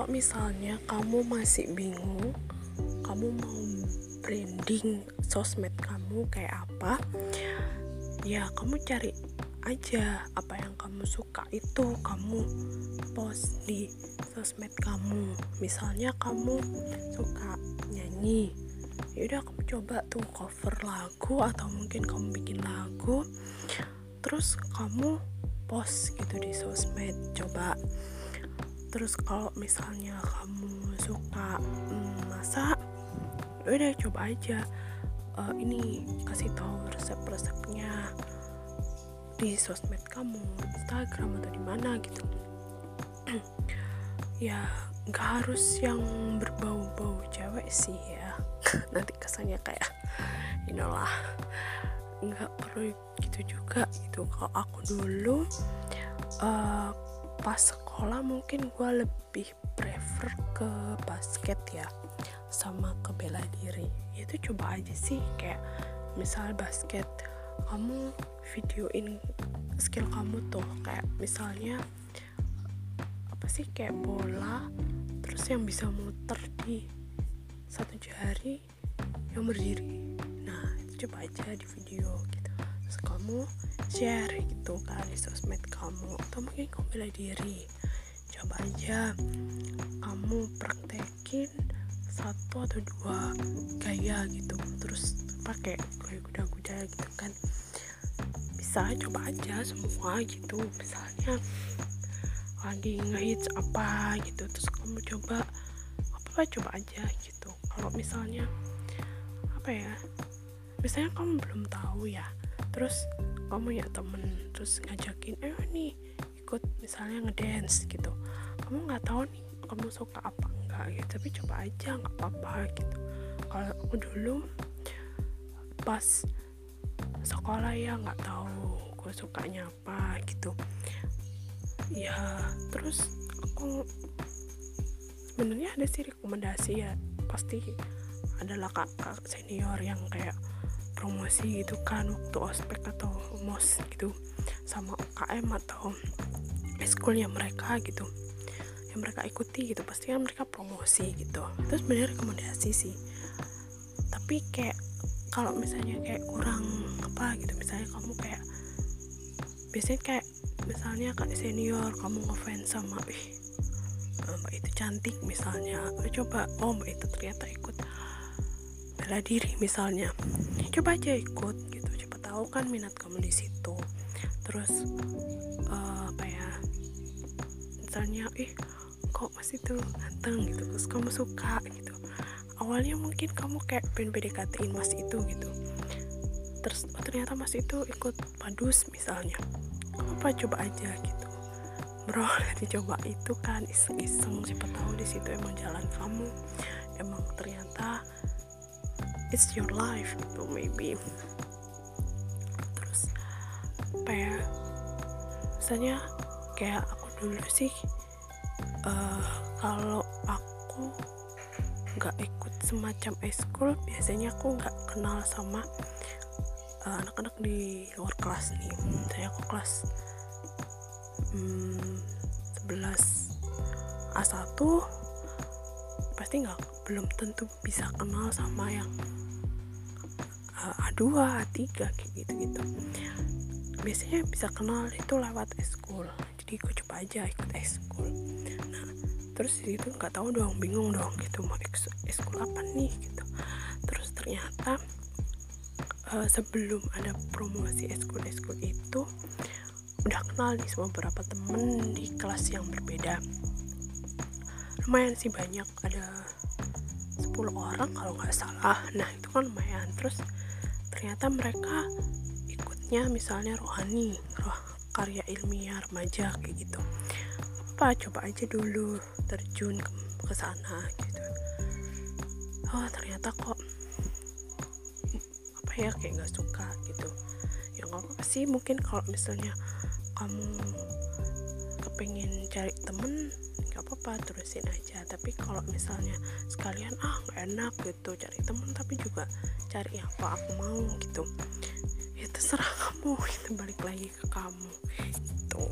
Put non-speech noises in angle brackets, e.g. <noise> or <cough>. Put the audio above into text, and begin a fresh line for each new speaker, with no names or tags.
kalau misalnya kamu masih bingung kamu mau branding sosmed kamu kayak apa ya kamu cari aja apa yang kamu suka itu kamu post di sosmed kamu. Misalnya kamu suka nyanyi ya udah kamu coba tuh cover lagu atau mungkin kamu bikin lagu terus kamu post gitu di sosmed. Coba terus kalau misalnya kamu suka mm, masak ya udah coba aja. Uh, ini kasih tahu resep-resepnya di sosmed kamu Instagram atau di mana gitu. <clears throat> Ya nggak harus yang berbau-bau cewek sih ya. <laughs> Nanti kesannya kayak inilah nggak perlu gitu juga gitu. Kalau aku dulu uh, pas sekolah mungkin gue lebih prefer ke basket ya sama ke bela diri. Itu coba aja sih kayak misal basket kamu videoin skill kamu tuh kayak misalnya apa sih kayak bola terus yang bisa muter di satu jari yang berdiri. Nah itu coba aja di video gitu. Terus kamu share gitu di sosmed kamu atau mungkin kamu bela diri coba aja. Kamu praktekin satu atau dua gaya gitu. Terus pakai gaya kuda-kuda gitu kan. Bisa coba aja semua gitu. Misalnya lagi ngehits apa gitu. Terus kamu coba apa apa coba aja gitu. Kalau misalnya apa ya misalnya kamu belum tahu ya. Terus kamu ya temen terus ngajakin eh nih ikut misalnya ngedance gitu. Kamu nggak tahu nih kamu suka apa enggak gitu tapi coba aja nggak apa-apa gitu. Kalau aku dulu pas sekolah ya nggak tahu gue sukanya apa gitu. Ya terus aku sebenarnya ada sih rekomendasi ya pasti adalah kakak senior yang kayak promosi gitu kan waktu ospek atau mos gitu sama UKM atau eskulnya mereka gitu. Yang mereka ikuti gitu pasti kan mereka promosi gitu. Terus bener rekomendasi sih. Tapi kayak kalau misalnya kayak kurang apa gitu misalnya kamu kayak biasanya kayak misalnya kayak senior kamu ngefans sama ih mbak itu cantik misalnya coba oh mbak itu ternyata ikut bela diri misalnya coba aja ikut gitu. Coba tahu kan minat kamu di situ. Terus uh, ya misalnya ih kok masih tuh ganteng gitu terus kamu suka? gitu. Awalnya mungkin kamu kayak pengen PDKT-in mas itu gitu. Terus oh, ternyata mas itu ikut padus misalnya. Apa coba aja gitu. Bro <laughs> dicoba itu kan iseng-iseng siapa tahu di situ emang jalan kamu. Emang ternyata it's your life gitu maybe. Terus apa ya misalnya kayak aku dulu sih uh, kalau aku nggak ikut semacam eskul biasanya aku nggak kenal sama anak-anak uh, di luar kelas nih. Saya aku kelas hmm, 11 A1 pasti nggak belum tentu bisa kenal sama yang uh, A2, A3 kayak gitu-gitu biasanya bisa kenal itu lewat eskul jadi gue coba aja ikut eskul nah terus itu nggak tahu dong bingung dong gitu mau eskul apa nih gitu. Terus ternyata uh, sebelum ada promosi eskul eskul itu udah kenal nih sama beberapa temen di kelas yang berbeda. Lumayan sih banyak ada 10 orang kalau nggak salah. Nah itu kan lumayan. Terus ternyata mereka ikutnya misalnya rohani roh karya ilmiah remaja kayak gitu. Apa coba aja dulu terjun ke, ke sana gitu. Oh ternyata kok apa ya kayak nggak suka gitu. Ya nggak apa sih mungkin kalau misalnya kamu kepengen cari temen nggak apa-apa terusin aja. Tapi kalau misalnya sekalian ah nggak enak gitu cari temen tapi juga cari apa aku mau gitu. Ya terserah kamu itu balik lagi ke kamu. Itu